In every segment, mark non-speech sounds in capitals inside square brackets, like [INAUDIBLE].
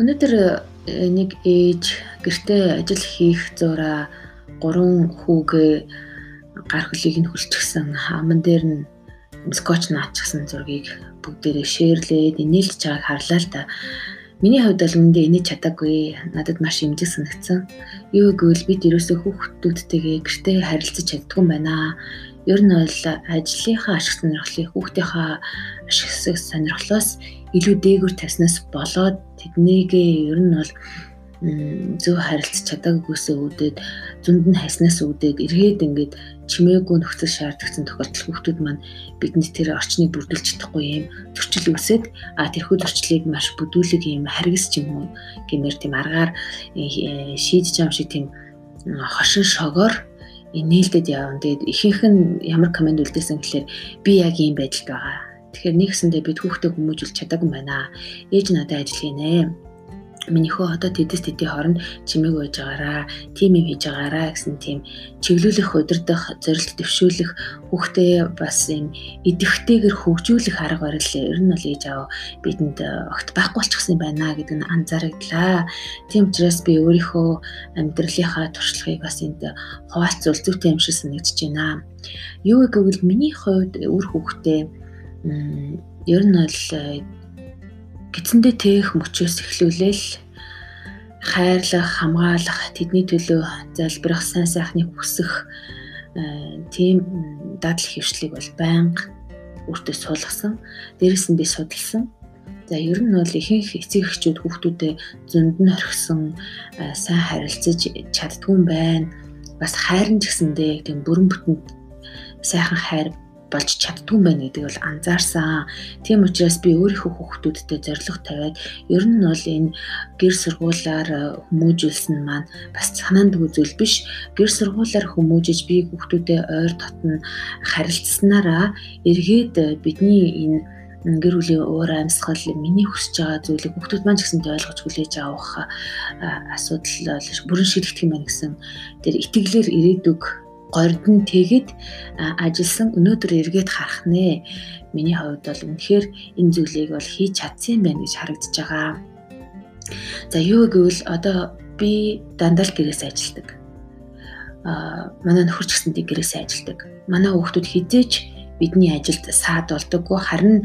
Өнөөдөр э, нэг ээж гэртээ ажил хийх зураа гурван хүүгээ гар хөлийг нь хүлчихсэн аман дээр нь скотч наачсан зургийг бүгдээрээ шеэрлээд инээлж байгааг харлаа л да. Миний хувьд бол үндэ инеж чадаагүй. Надад маш имжиг санагдсан. Юу гэвэл бид ерөөсөө хүүхдүүдтэйгээ гэртээ харилцаж чаддгүй байна. Ер нь бол ажлынхаа ашиг сонирхлыг хүүхдийнхаа ашиг сонирхлоос илүү дээгүр таснаас болоод тэднийгээ ер нь бол зөв харилцаж чадаагүйсээ үүдээд зунд нь хайснаас үүдээд эргээд ингээд чимээгүй нөхцөл шаардлагатай тохиолдол хүүхдүүд маань бидэнд тэр орчныг бүрдүүлж чадахгүй юм зөрчил үүсээд а тэрхүү зөрчлийг маш бүдүүлэг юм харгас ч юм уу гэмээр тийм аргаар э, шийдэж юм шиг тийм хошин шогоор нээлдэд явна. Тэгээд ихэнх нь ямар команд үлдээсэн гэхэлэр би яг ийм байдалд байгаа. Тэгэхээр нэгсэндээ бид хүүхдээ хүмүүжүүлж чадаагүй байна. Ээж надад ажил хийнэ минийхөө одоо тэдэс тэдний хооронд чимээг үйж байгаараа, тим юм хийж байгаараа гэсэн тийм чиглүүлэх, удирдах, зорилт дэвшүүлэх, хүүхдээ бас юм идэвхтэйгэр хөгжүүлэх арга барил ер нь бол ээж аав бидэнд э, огт байхгүй болчихсон байна гэдэг нь анзаарагдлаа. Тийм учраас би өөрийнхөө амьдралынхаа туршлагыг бас энд хуваалц зүйтэй юм шиг санагдаж байна. Юу гэвэл миний хувьд үр хүүхдээ ер нь бол э, гидсэндээ тээх мөчөөс эхлүүлээл хайрлах, хамгаалах, тэдний төлөө залбирах, сайн сайхныг хүсэх тийм дадал хөвшлийг бол байнга өөртөө суулгасан. Дээрэс нь би судалсан. За ер нь бол ихэнх эцэг эхчүүд хүүхдүүдэд зөнд нь орхисон сайн харилцаж чаддгүй юм байна. Бас хайрын ч гэсэндээ тийм бүрэн бүтэн сайхан хайр болж чаддгүй байна гэдгийг бол анзаарсан. Тийм учраас би өөрийнхөө хүүхдүүдтэй зориг тавиад ер нь бол энэ гэр сургуулаар э, хүмүүжүүлсэн маань бас санаанд үзүүл биш. Гэр сургуулаар хүмүүжиж би хүүхдүүдэд ойр дотн харилцснараа эргээд э, бидний энэ гэр бүлийн уур амьсгал миний хүсэж байгаа зүйлийг хүүхдүүд маань ч гэсэнтэй ойлгож хүлээж авах э, асуудал бүрэн шийдэгдэх юм байна гэсэн тэр итгэлээр ирээдүг горд нь тэгэд ажилласан өнөөдөр эргээд харах нэ. Миний хувьд бол үнэхээр энэ зүйлийг бол хийж чадсан байна гэж харагдаж байгаа. За юу гэвэл одоо би дандаа л гэрээс ажилдаг. Аа манай нөхөр ч гэсэн гэрээс ажилдаг. Манай хүүхдүүд хизээч бидний ажилд саад болдоггүй харин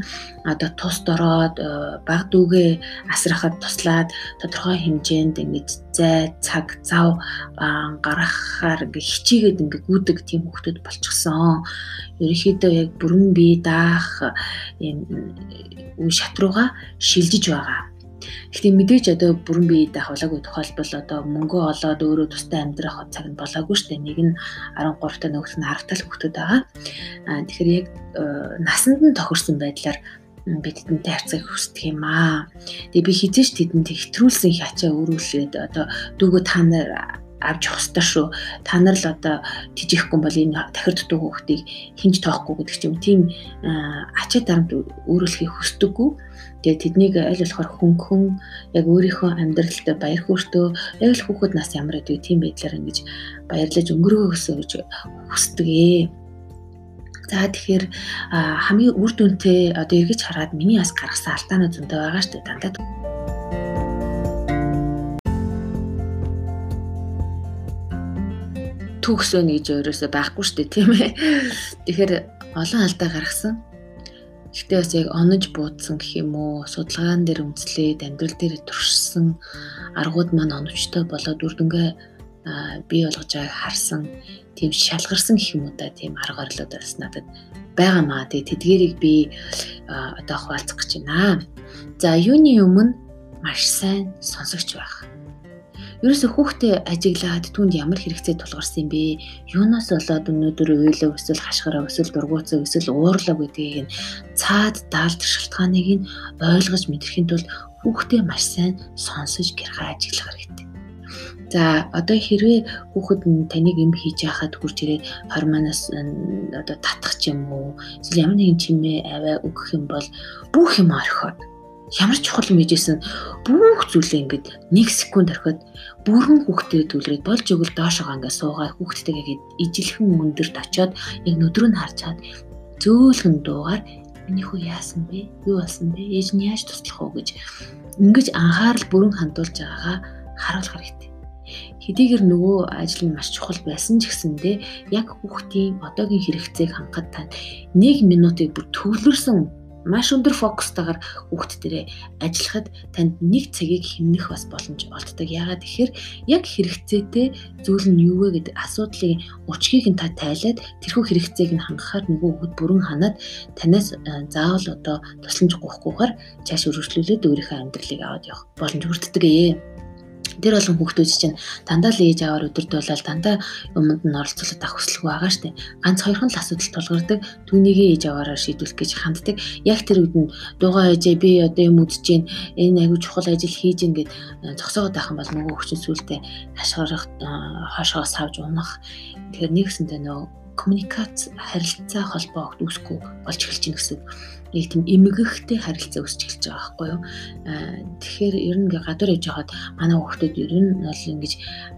одоо тус дороод э, баг дүүгээ асрахад туслаад тодорхой хэмжээнд ингэж зай цаг зав гаргахаар ингээ хичээгээд ингээ гүдэг тийм хүмүүс болчихсон. Ерөнхийдөө яг бүрэн бие даах юм үе шат руугаа шилжиж байгаа. Гэхдээ мэдээж одоо бүрэн бие дахвалаагүй тохиолбол одоо мөнгө олоод өөрөө тустай амьдрах цаг нь болоогүй шүү дээ. Нэг нь 13 та нөгөөх нь 10 тал хүүхдүүд байгаа. Аа тэгэхээр яг э, насанд нь тохирсон байдлаар би тэдэнтэй харьцааг хүсдэг юм аа. Тэгээ би хизээш тэдэнд хэтрүүлсэн хячаа өрүүлээд одоо дүүгөө та нар авч явах ёстой шүү. Та нар л одоо тижихгүй бол энэ тахир дутуу хүүхдийг хинж тоохгүй гэдэг ч юм. Тийм ачаа дарамт өөрөлдөхийг хүсдэггүй. Тэгээ тэднийг аль болохоор хөнгөн яг өөрийнхөө амьдралд баяр хөөртөө яг л хүүхэд нас ямар гэдэг тийм байдлаар ингэж баярлаж өнгөрөөгөөсөө гэж хүсдэг ээ. За тэгэхээр хамгийн үр дүнтэй одоо эргэж хараад миний бас гаргасан алдаанууд зөндөө байгаа шүү дээ дандаа. Төгсөө нэгж өөрөөсөө байхгүй шүү дээ тийм ээ. [LAUGHS] Тэгэхээр олон алдаа гаргасан. Гэхдээ бас яг онож буудсан гэх юм уу, судалгаан дээр үндэслээд амьдрал дээр туршсан аргууд маань оновчтой болоод үрдэнгээ бий болгож байгааг харсан тийм шалгарсан гэх юм уу да тийм арга барилууд бас надад байгаамаа. Тэгээ тэдгэрийг би одоо хуваалцах гэж байна. За юуны өмнө маш сайн сонсогч байх Ерөөсө хүүхдээ ажиглаад түнд ямар хэрэгцээ тулгарсан юм бэ? Юунаас болоод өнөөдөр уйлав эсвэл хашгираа эсвэл дургуутсан эсвэл уурлав гэдгийг нь цаад даалт шалтгааныг нь ойлгож мэдрэхин тулд хүүхдээ маш сайн сонсож гэрхаа ажиглах хэрэгтэй. За одоо хэрвээ хүүхэд таныг юм хийж яхад хурж ирээд хормоноос одоо татах юм уу эсвэл ямар нэгэн чимээ аваа өгөх юм бол бүх юм орхиод ямар чухал юм ээжсэн бүх зүйлээ ингээд 1 секунд орхиод бүрэн хүүхдээ түлрээд болж өгөл доошоо ингээд суугаад хүүхдтэйгээ ижилхэн өндөрт очиод яг нүдрөө нь харж чад зөөлхөн дуугаар миний хүү яасан бэ? Юу болсон бэ? Ээж нь яаж туслах уу гэж ингэж анхаарал бүрэн хандуулж байгаагаа харуулах хэрэгтэй. Хэдийгээр нөгөө ажил нь маш чухал байсан ч гэсэндээ яг хүүхдийн одоогийн хэрэгцээг хангахад тань 1 минутыг бүр төвлөрсөн маш өндөр фокустайгаар хүүхд төрөө ажиллахад танд нэг цагийг хэмнэх бас боломж олддог. Яагаад тэгэхээр яг хэрэгцээтэй зүйл нь юу вэ гэдэг асуудлын учгийг нь та тайлаад тэрхүү хэрэгцээг нь хангахаар нөгөө хүүхд бүрэн ханаад танаас э, заавал одоо тусламж гуйхгүйгээр цааш өргөжлүүлээд өөрийнхөө амьдралыг аваад явах боломж хүртдэг ээ тэр болон хүүхдүүд чинь дандаа л ээж аваар өдөртөөлөл дандаа юмд нь оролцуулаад авах хүсэлгүй байгаа штэ. Ганц хоёрхан л асуудал тулгардаг. Түүнийг ээж аваараа шийдвэрлэх гэж ханддаг. Яг тэр үед нь дугаа ээжээ би одоо юм үзэж гин энэ аягүй чухал ажил хийж гин гэд э, зогсоогоод байх юм бол нөгөө хүчин сүултээ э, хашгаас авч унах. Тэгэхээр нэгсэнтэй нөгөө коммуникац харилцаа холбоо үүсэхгүй болж эхэлж байна гэсэн нэг тийм эмгэгтэй харилцаа өсч эхэлж байгаа байхгүй юу. Аа тэгэхээр ер нь гадуур яж хахад манай хүүхдүүд ер нь бол ингэж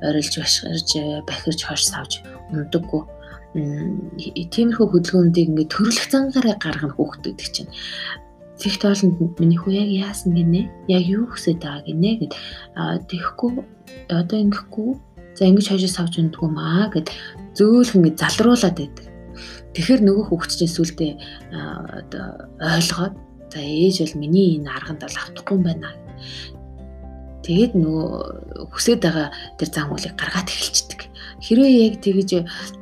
орилж башгирж бахирж хойш савж ундаггүй тиймэрхүү хөдөлгөөндийг ингээд төрөлх цангаараа гаргах хүүхдүүд чинь Тэгт олонд миний хүү яг яасан гинэ? Яг юу хүсэж байгаа гинэ гэд тэгэхгүй одоо ингэхгүй за ингэж хойшоо савж ундгүй маа гэд зөөлх ингэ залруулад байдаг. Тэгэхээр нөгөө хүүхэд чинь сүултээ одоо ойлгоод за ээж бол миний энэ арганд бол автахгүй юм байна. Тэгээд нөгөө хүсэж байгаа тэр зам уулыг гаргаад эхэлчихдэг. Хэрвээ яг тэгж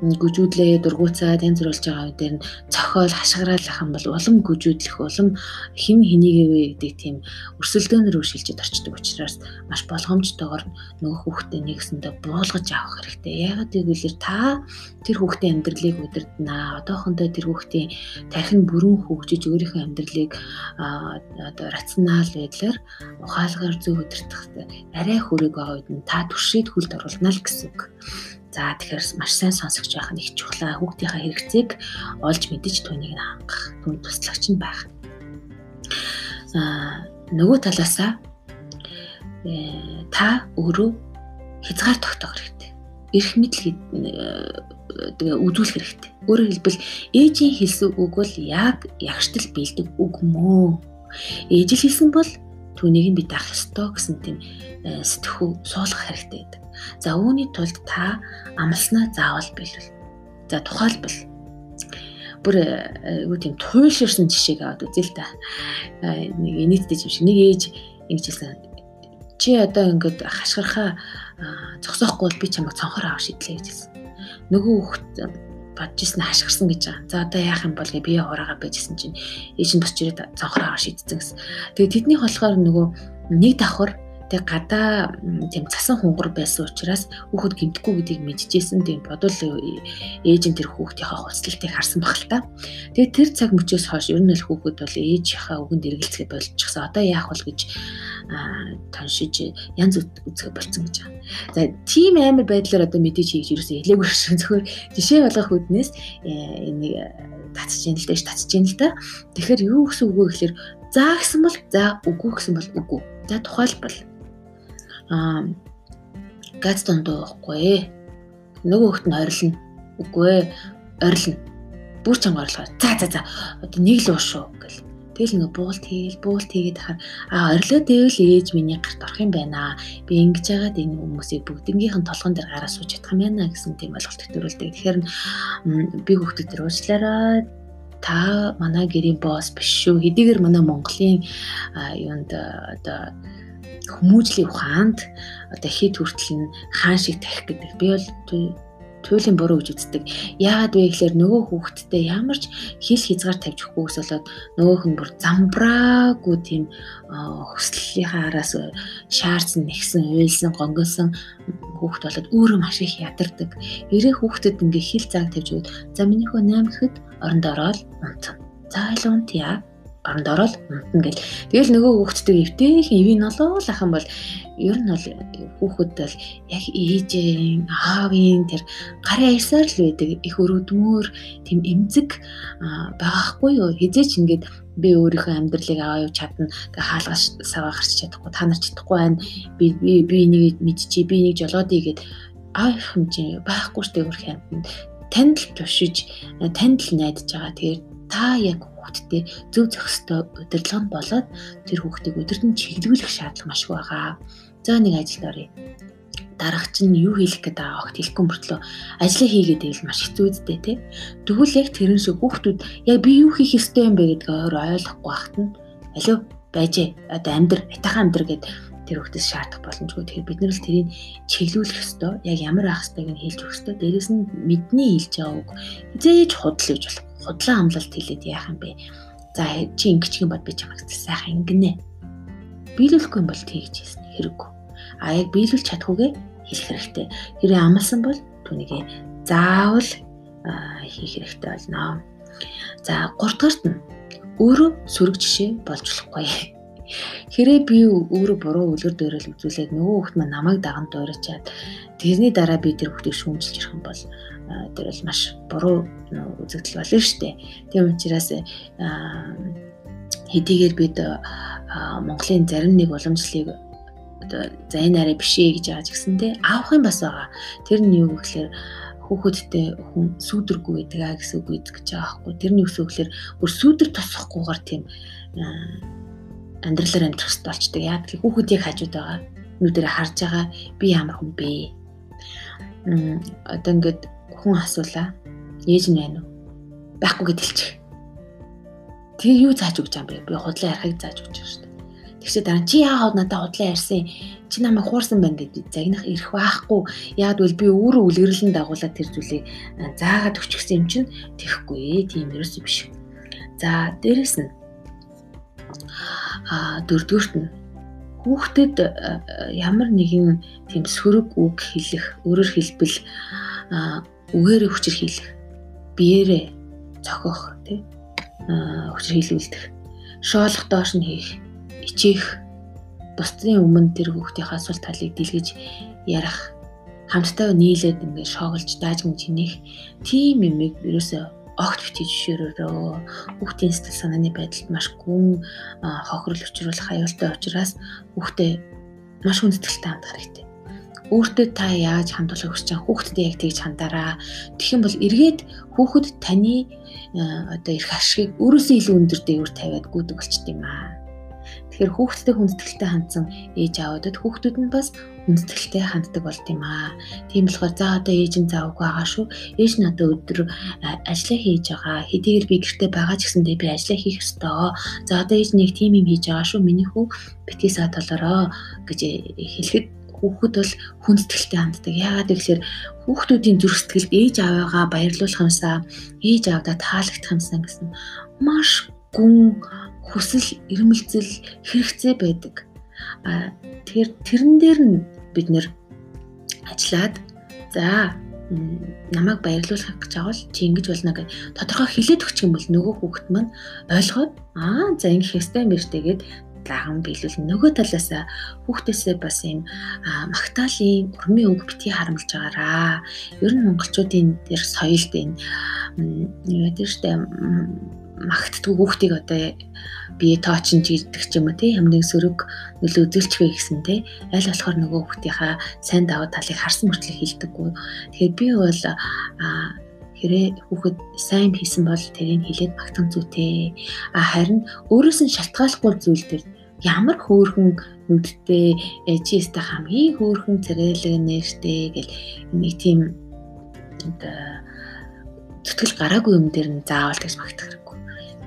гүжүүдлээ дургуцаад бүр болж байгаа үедэр нь цохол хашгираалах юм бол улам гүжүүдлэх улам хин хэнийгэвэ гэдэг тийм өрсөлдөөнөр шилжиж орчдөг учраас маш болгоомжтойгоор нөгөө хүүхдээ нэгсэндээ буулгаж авах хэрэгтэй. Ягаад гэвэл та тэр хүүхдийн амьдралыг удирднаа. Одоохондоо тэр хүүхдийн тархин бүрэн хөгжиж өөрийнхөө амьдралыг одоо рационал байдлаар ухаалгаар зөв удирдах арай хүрэг байгаа үед нь та туршид хүлд оруулна л гэсэн үг. За тэгэхээр маш сайн сонсогч байх нь их чухлаа. Хүүхдийнхээ хэрэгцээг олж мэдэж түүнийг хангах, түн туслагч нь байх. Аа нөгөө талаасаа э, та өөрөө хязгаар тогтоох хэрэгтэй. Ирэх мэдл тэгээ үзүүлэх хэрэгтэй. Өөрөөр хэлбэл ээжийн хэлсэн үг бол яг ягштал бэлдэг үг мөө. Ээж л хэлсэн бол түүнийг нь би даах ёстой гэсэн тийм э, сэтгхүү суулгах хэрэгтэй гэдэг. За үүний тулд та амлснаа заавал биелүүл. За тухайлбал бүр э, юу тийм туйлширсан жишээг аваад үзье л да. Э, нэг инээдтэй юм шиг нэг ээж ингэж хэлсэн. Чи одоо ингээд хашгирхаа зогсоохгүй бол би чамайг цонхоор авах шийдлээ гэж хэлсэн. Нөгөө хүүхд бодож ирсэн хашгирсан гэж байгаа. За одоо яах юм бол гэ бие ураагаа байжсэн чинь ээж нь босч ирээд аваа шийдсэн гэсэн. Тэгээ тэдний болохоор нөгөө нэг давхар тэг гадаа тийм цасан хунгар байсан учраас хүүхэд гимтэхгүй гэдгийг мэдчихсэн тийм бодвол ээж нь тэр хүүхдийнхээ хувцлалтыг харсан баг л та. Тэгээд тэр цаг мөчөөс хойш ер нь л хүүхэд бол ээжийнхээ үгэнд эргэлзэхээ болчихсон. Одоо яах вэ гэж тоншиж янз үзэх болцсон гэж байна. За тийм амар байдлаар одоо мэдээж хийж юусэн хэлээгүй шиг [LAUGHS] зөвхөн жишээ болгох үднээс энэ татчих юм л дээ татчих юм л да. Тэгэхээр юу гэсэн үг вэ гэхээр за гэсэн бол за үгүй гэсэн бол үгүй. За тухайлбал аа газ дондоо байхгүй. Нөгөө хөлт нь орилно. Үгүй ээ. Орилно. Бүр чанга орлоо. За за за. Одоо нэг л уушуу гэл. Тэгэл ингээ буулт хийгээл буулт хийгээд хахаар а орилоо тэгэл ээж миний гарт орох юм байна. Би ингэж яагаад энэ хүмүүсийг бүгднгийнх нь толгон дээр гараа сууж чадах юм байна гэсэн тийм ойлголт төрүүлдэг. Тэгэхээр би хүүхдэд төр уучлаарай та манай гэрийн босс биш шүү. Хэдийгээр манай Монголын юунд одоо хүмүүжлийн ухаанд одоо хит хүртэл нь хаан шиг тарих гэдэг. Би бол туйлын буруу гэж үздэг. Яагаад вэ гэхээр нөгөө хүүхэдтэй ямар ч хил хязгаар тавьж өгөхгүйс болоод нөгөөх нь бүр замбраагүй тийм хүслийнхаа араас шаардсан нэгсэн уйлсан гонгосон хүүхэд болоод өөрөө маш их ядардаг. Ирэх хүүхдэд ингээ хил зааг тавьж өгöd. За миний хөө 8 гэхэд оронд ороод унтна. За айл унтъя оронд ороод унтна гэл. Тэгэл нөгөө хүүхдтэй эвтэйх ивэн олоол ах юм бол ер нь бол хүүхэд бол яг ээжийн аавын тэр гарын аясаар л байдаг. Их өрөвдмөр тийм эмзэг байгаахгүй юу? Хизээч ингээд би өөрийнхөө амьдралыг аваа юу чадна. Гэ хаалгаш саваа гарч чадахгүй та нар чадахгүй байна. Би би би энийг мэдчихий би энийг жолоодъё гэд аав хэмжээ байхгүй штэ өөр хэмтэн танд л тушиж танд л найдаж байгаа. Тэгээд та яг хүүхдтэй зөв зохистой удирдлаганд болоод тэр хүүхдийг өдөртөн чиглүүлэх шаардлага маш байгаа. За нэг ажилд оръё. Дараач нь юу хийх гээд байгаа огт хэлэхгүй мөртлөө ажлаа хийгээд байвал маш хэцүү үстэй тий. Тэгвэл яг тэрэн шиг хүүхдүүд яг би юу хийх ёстой юм бэ гэдгийг ойлгохгүй байхад нь алив байжээ. Одоо амьдр, атайхан амьдр гэдэг тэр хүүхдээс шаардах боломжгүй. Тэгэхээр бид нар л тэрийг чиглүүлэх ёстой. Яг ямар ах ёстойг нь хэлж өгөх ёстой. Дээрээс нь мэдний хэлж үг хизээж худал гэж болох. Худлаа амлалт хэлээд яах юм бэ? За чи ингэчих юм бод би чамайг сайхан ингэнэ. Биелүүлэхгүй юм бол тэгж хийсэн хэрэггүй. А яг биелүүлж чадахгүйгээ хэлэх хэрэгтэй. Хэрэг амлсан бол түүнийгээ заавал хийх хэрэгтэй болно. За 3 дугаарт нь өөрөө сөрөг жишээ болж болохгүй [LAUGHS] Хэрэг би өөрөө буруу үлгэр дуурайл үзүүлээд нөгөө хүүхд маань намайг даган дуурайчаад тэрний дараа би тэр хүүхдийг шүүмжилж ирэх юм бол тэр бол маш буруу үзэгдэл болно шүү дээ. Тийм учраас хэдийгээр бид Монголын зарим нэг уламжлалыг одоо за энэ арай биш ээ гэж яаж гисэнтэй авах юм бас байгаа. Тэр нь юу гэхээр хүүхэдтэй хүн сүүдэргүй байдаг а гэсэн үг гэж байгаа байхгүй. Тэрний гэхээр бүр сүүдэр тосохгүйгээр тийм амьдралаар амьдрах хэрэгтэй болчдөг. Яг тэр хүүхдийг хажууд байгаа. Нүдэрэ харж байгаа би ямар хүн бэ? Одоо ингээд хүн асуулаа. Ээж нь байна уу? Байхгүй гэж хэлчих. Тэр юу зааж өгч юм бэ? Би худлаа ярихыг зааж өгч байгаа шүү дээ. Тэгшээ дараа чи яагаад надад худлаа ярьсан? Чи намайг хуурсан байна гэдэг загнах ирэх байхгүй. Яагад бол би өөрөө үлгэрлэн дагуулад тэр зүйлийг заагаад өчгсөн юм чинь тэхгүй. Тийм ерөөсөө биш. За дээрэс нь а дөрөвдүгürt нь хүүхдэд ямар нэгэн тийм сөрөг үг хэлэх, өөрөөр хэлбэл үгээрээ хүчээр хэлэх, биеэрээ цохих тий хүчээр хэлүүлдэг. Шоолох доош нь хийх, ичээх, бусдын өмнө тэр хүүхдийн асуулт талыг дэлгэж ярих, хамтдаа нийлээд ингээд шоголж даажмж хийнэх тийм юмыг ерөөсөө огт бити жишээрөөрөө хүүхдийн сэтгэл санааны байдалд маш гүн хохирол учруулах аюултай учраас хүүхдээ маш хүндэтгэлтэй хандах хэрэгтэй. Өөртөө та яаж хандуулах гэж чам хүүхдэд яг тэгж хандаараа. Тэгэх юм бол эргээд хүүхэд таны одоо эрх ашигыг өөрөөсөө илүү өндөр дээгүүр тавиад гүйдэг болчт юм аа. Тэгэхээр хүүхдтэй хүндэтгэлтэй хандсан ээж аавуудад хүүхдүүд нь бас хүндэтгэлтэй ханддаг болт юм аа. Тийм болохоор за одоо ээж нь заавгүй байгаа шүү. Ээж одоо өдөр ажиллаа хийж байгаа. Хэдийгээр би гэртээ байгаа ч гэсэндээ би ажиллаа хийх ёстой. За одоо ээж нэг тийм юм хийж байгаа шүү. Миний хүү битгий саад толороо гэж хэлэхэд хүүхэд бол хүндэтгэлтэй ханддаг. Яагаад гэвэл хүүхдүүдийн зүрх сэтгэлд ээж аваагаа баярлуулах юмсаа, ээж аавдаа таалагдах юмсаа гэсэн маш гүн хүсэл эрмэлзэл хэрэгцээ байдаг. А тэр тэрэн дээр нь бид нэр ажиллаад за намайг баярлуулах гэж байгаа бол чи ингэж болно гэж тодорхой хилээд өгчих юм бол нөгөө хүүхэд маань ойлгоод аа за ингэ хэстэй лаган биелүүл нөгөө талаас хүүхдээсээ бас юм магтаалын урмын үг бити харамлж байгаараа ер нь монголчуудын тэр соёлд энэ гэдэг штэ магтдгүй хүүхдийг одоо бие тоочн гэдэг ч юм уу тий ямар нэг сөрөг нөлөө үзүүлчихвэ гэсэн тий аль болохоор нөгөө хүүхдийнхаа сайн даваа талыг харсан мөртлөө хилдэггүй. Тэгэхээр би бол хэрэг хүүхэд сайн хийсэн бол тэрийг хилээд магтан зүйтэй. А харин өөрөөс нь шалтгааллахгүй зүйл төр ямар хөөрхөн нүдтэй чи өстө хамгийн хөөрхөн царайлаг нэртэй гэл нэг тийм зүтгэл гараагүй юм дээр нь заавал тэгж магтах хэрэг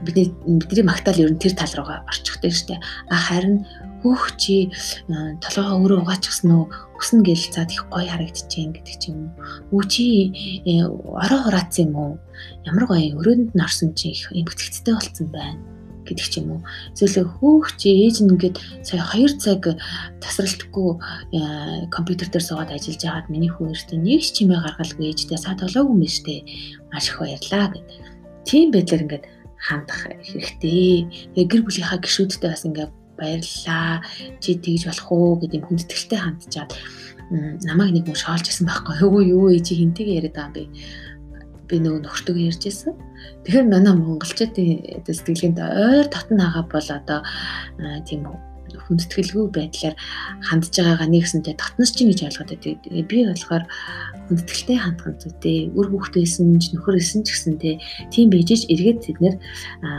бидний бидний магтаал ер нь тэр тал руугаа орчихдаг штэ. А харин хөөх чи толгойгоо өөрөө угаачихсан уу? Өснө гэл заад их гоё харагдчихээн гэдэг ч юм уу. Үу чи э, ороо хураацсан юм уу? Ямар гоё өрөөнд нь орсон чи их эмгэгцтэй болцсон байна гэдэг ч юм уу. Эсвэл хөөх чи ээж нь ингээд сая 2 цаг тасралтгүй э, компьютер дээр суугаад ажиллаж байгаад миний хүү эртээ нэг ч чимээ гаргалгүй ээжтэй саад толоогүй юм штэ. Маш их баярлаа гэд. Тийм байдлаар ингээд хандах хэрэгтэй. Тэгээ гэр бүлийнхаа гишүүдтэй бас ингээ баярлалаа. Чи тэгж болох уу гэдэг юм хүндэтгэлтэй хандчаад намайг нэг мөр шоолж исэн байхгүй юу юу ээ чи хинтэйгээ яриад байгаа юм бэ? Би нөгөө нөхөртөг ярьж исэн. Тэгэхээр манай монголчуудын сэтгэлгээнд ойр татн хагаа бол одоо тийм хүндэтгэлгүй байдлаар хандж байгаагаа нэгсэнтэй дотноос чинь гэж ойлгоод байдаг. Би болохоор хүндэтгэлтэй хандах зүйтэй. Үр хүүхдээсэн ч нөхөр исэн ч гэсэнтэй тийм бийжж эргээд тэд нэр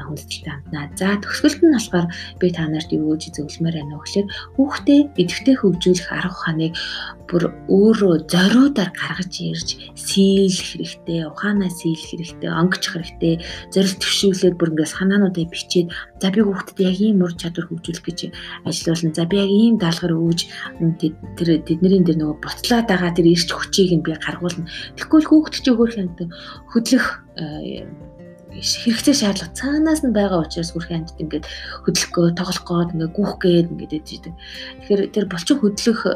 хүндэтгэлтэй ханднаа. За төгсгөлд нь болохоор би та нарт юу гэж зөвлөмөр байна вэ гэхээр хүүхдээ идэвхтэй хөгжүүлэх арга ухааныг бүр өөрөө зориудаар гаргаж ирж сийлэх хэрэгтэй, ухаанаа сийлэх хэрэгтэй, онгочих хэрэгтэй, зорилт төвшүүлээд бүр ингээд санаануудаа бичээд за би хүүхдэд яг ийм ур чадвар хөгжүүлэх гэж ажиллуулна. За би яг ийм даалгавар өгж тэр тэдний дээр нөгөө буцлаад байгаа тэр ирч хүчийг нь би гаргуулна. Тэгэхгүй л хүүхд чи өөр хянт хөдлөх э, хэрэгцээ шаардлага цаанаас нь байгаа учраас хүрх амьд ингээд хөдлөхгөө тоглох гээд ингээд гүөх гээд ингээд ээж идэг. Тэгэхээр тэр болчин хөдлөх э,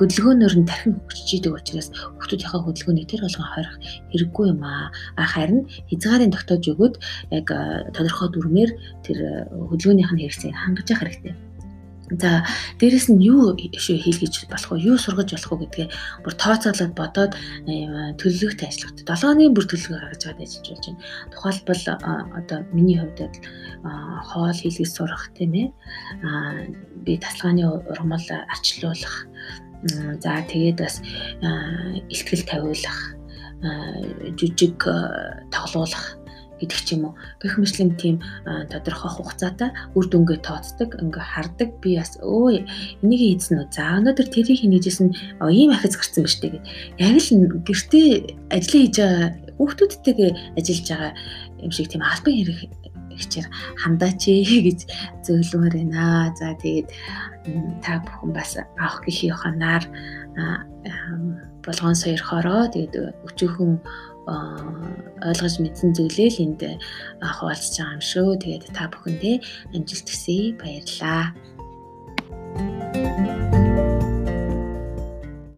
хөдөлгөөнөөр нь тархин хөгжиж идэг учраас хүүхдүүдийнхээ хөдөлгөөнийг тэр болгон хорих хэрэггүй юм аа. Харин хязгаарын тогтоож өгöd яг э, тодорхой дүрмээр тэр хөдөлгөөнийх нь хэрэгцээг хангаж явах хэрэгтэй. За дээрэс нь юу шүү хийлгэж болох вэ? Юу сургаж болох вэ гэдгээ бүр тооцоолоод бодоод төлөвлөгөөтэй ажиллах. 7 хоногийн бүр төлөвлөгөө гаргаж аваад ажиллаж болж байна. Тухайлбал одоо миний хувьд хоол хийлгэж сурах тийм ээ. Би тасалгааны ургамал арчлуулах. За тэгээд бас ихтгэл тавиулах жижиг тоглуулах гэдэг ч юм уу. Гэх мэтлэн тийм тодорхой хугацаатай үр дүнгээ тооцдог, ингээ хардаг. Би бас өө энийг хийсэн үү? За өнөөдөр тэрийг хийнэжсэн ийм ахиц гарсан ба штэ гэд. Яг л гэртээ ажиллаа хийж байгаа хүүхдүүдтэйгээ ажиллаж байгаа юм шиг тийм албан хэрэг хичээр хандаач [LAUGHS] гэж зөвлөмөр байна. За тэгээд та бүхэн бас авах гэхий ханаар болгоон сойрхороо тэгээд өчөөхөн ойлгож мэдсэн зүйлээ л энд хуваалцж байгаа юм шүү. Тэгээд та бүхэндээ амжилт хүсье. Баярлалаа.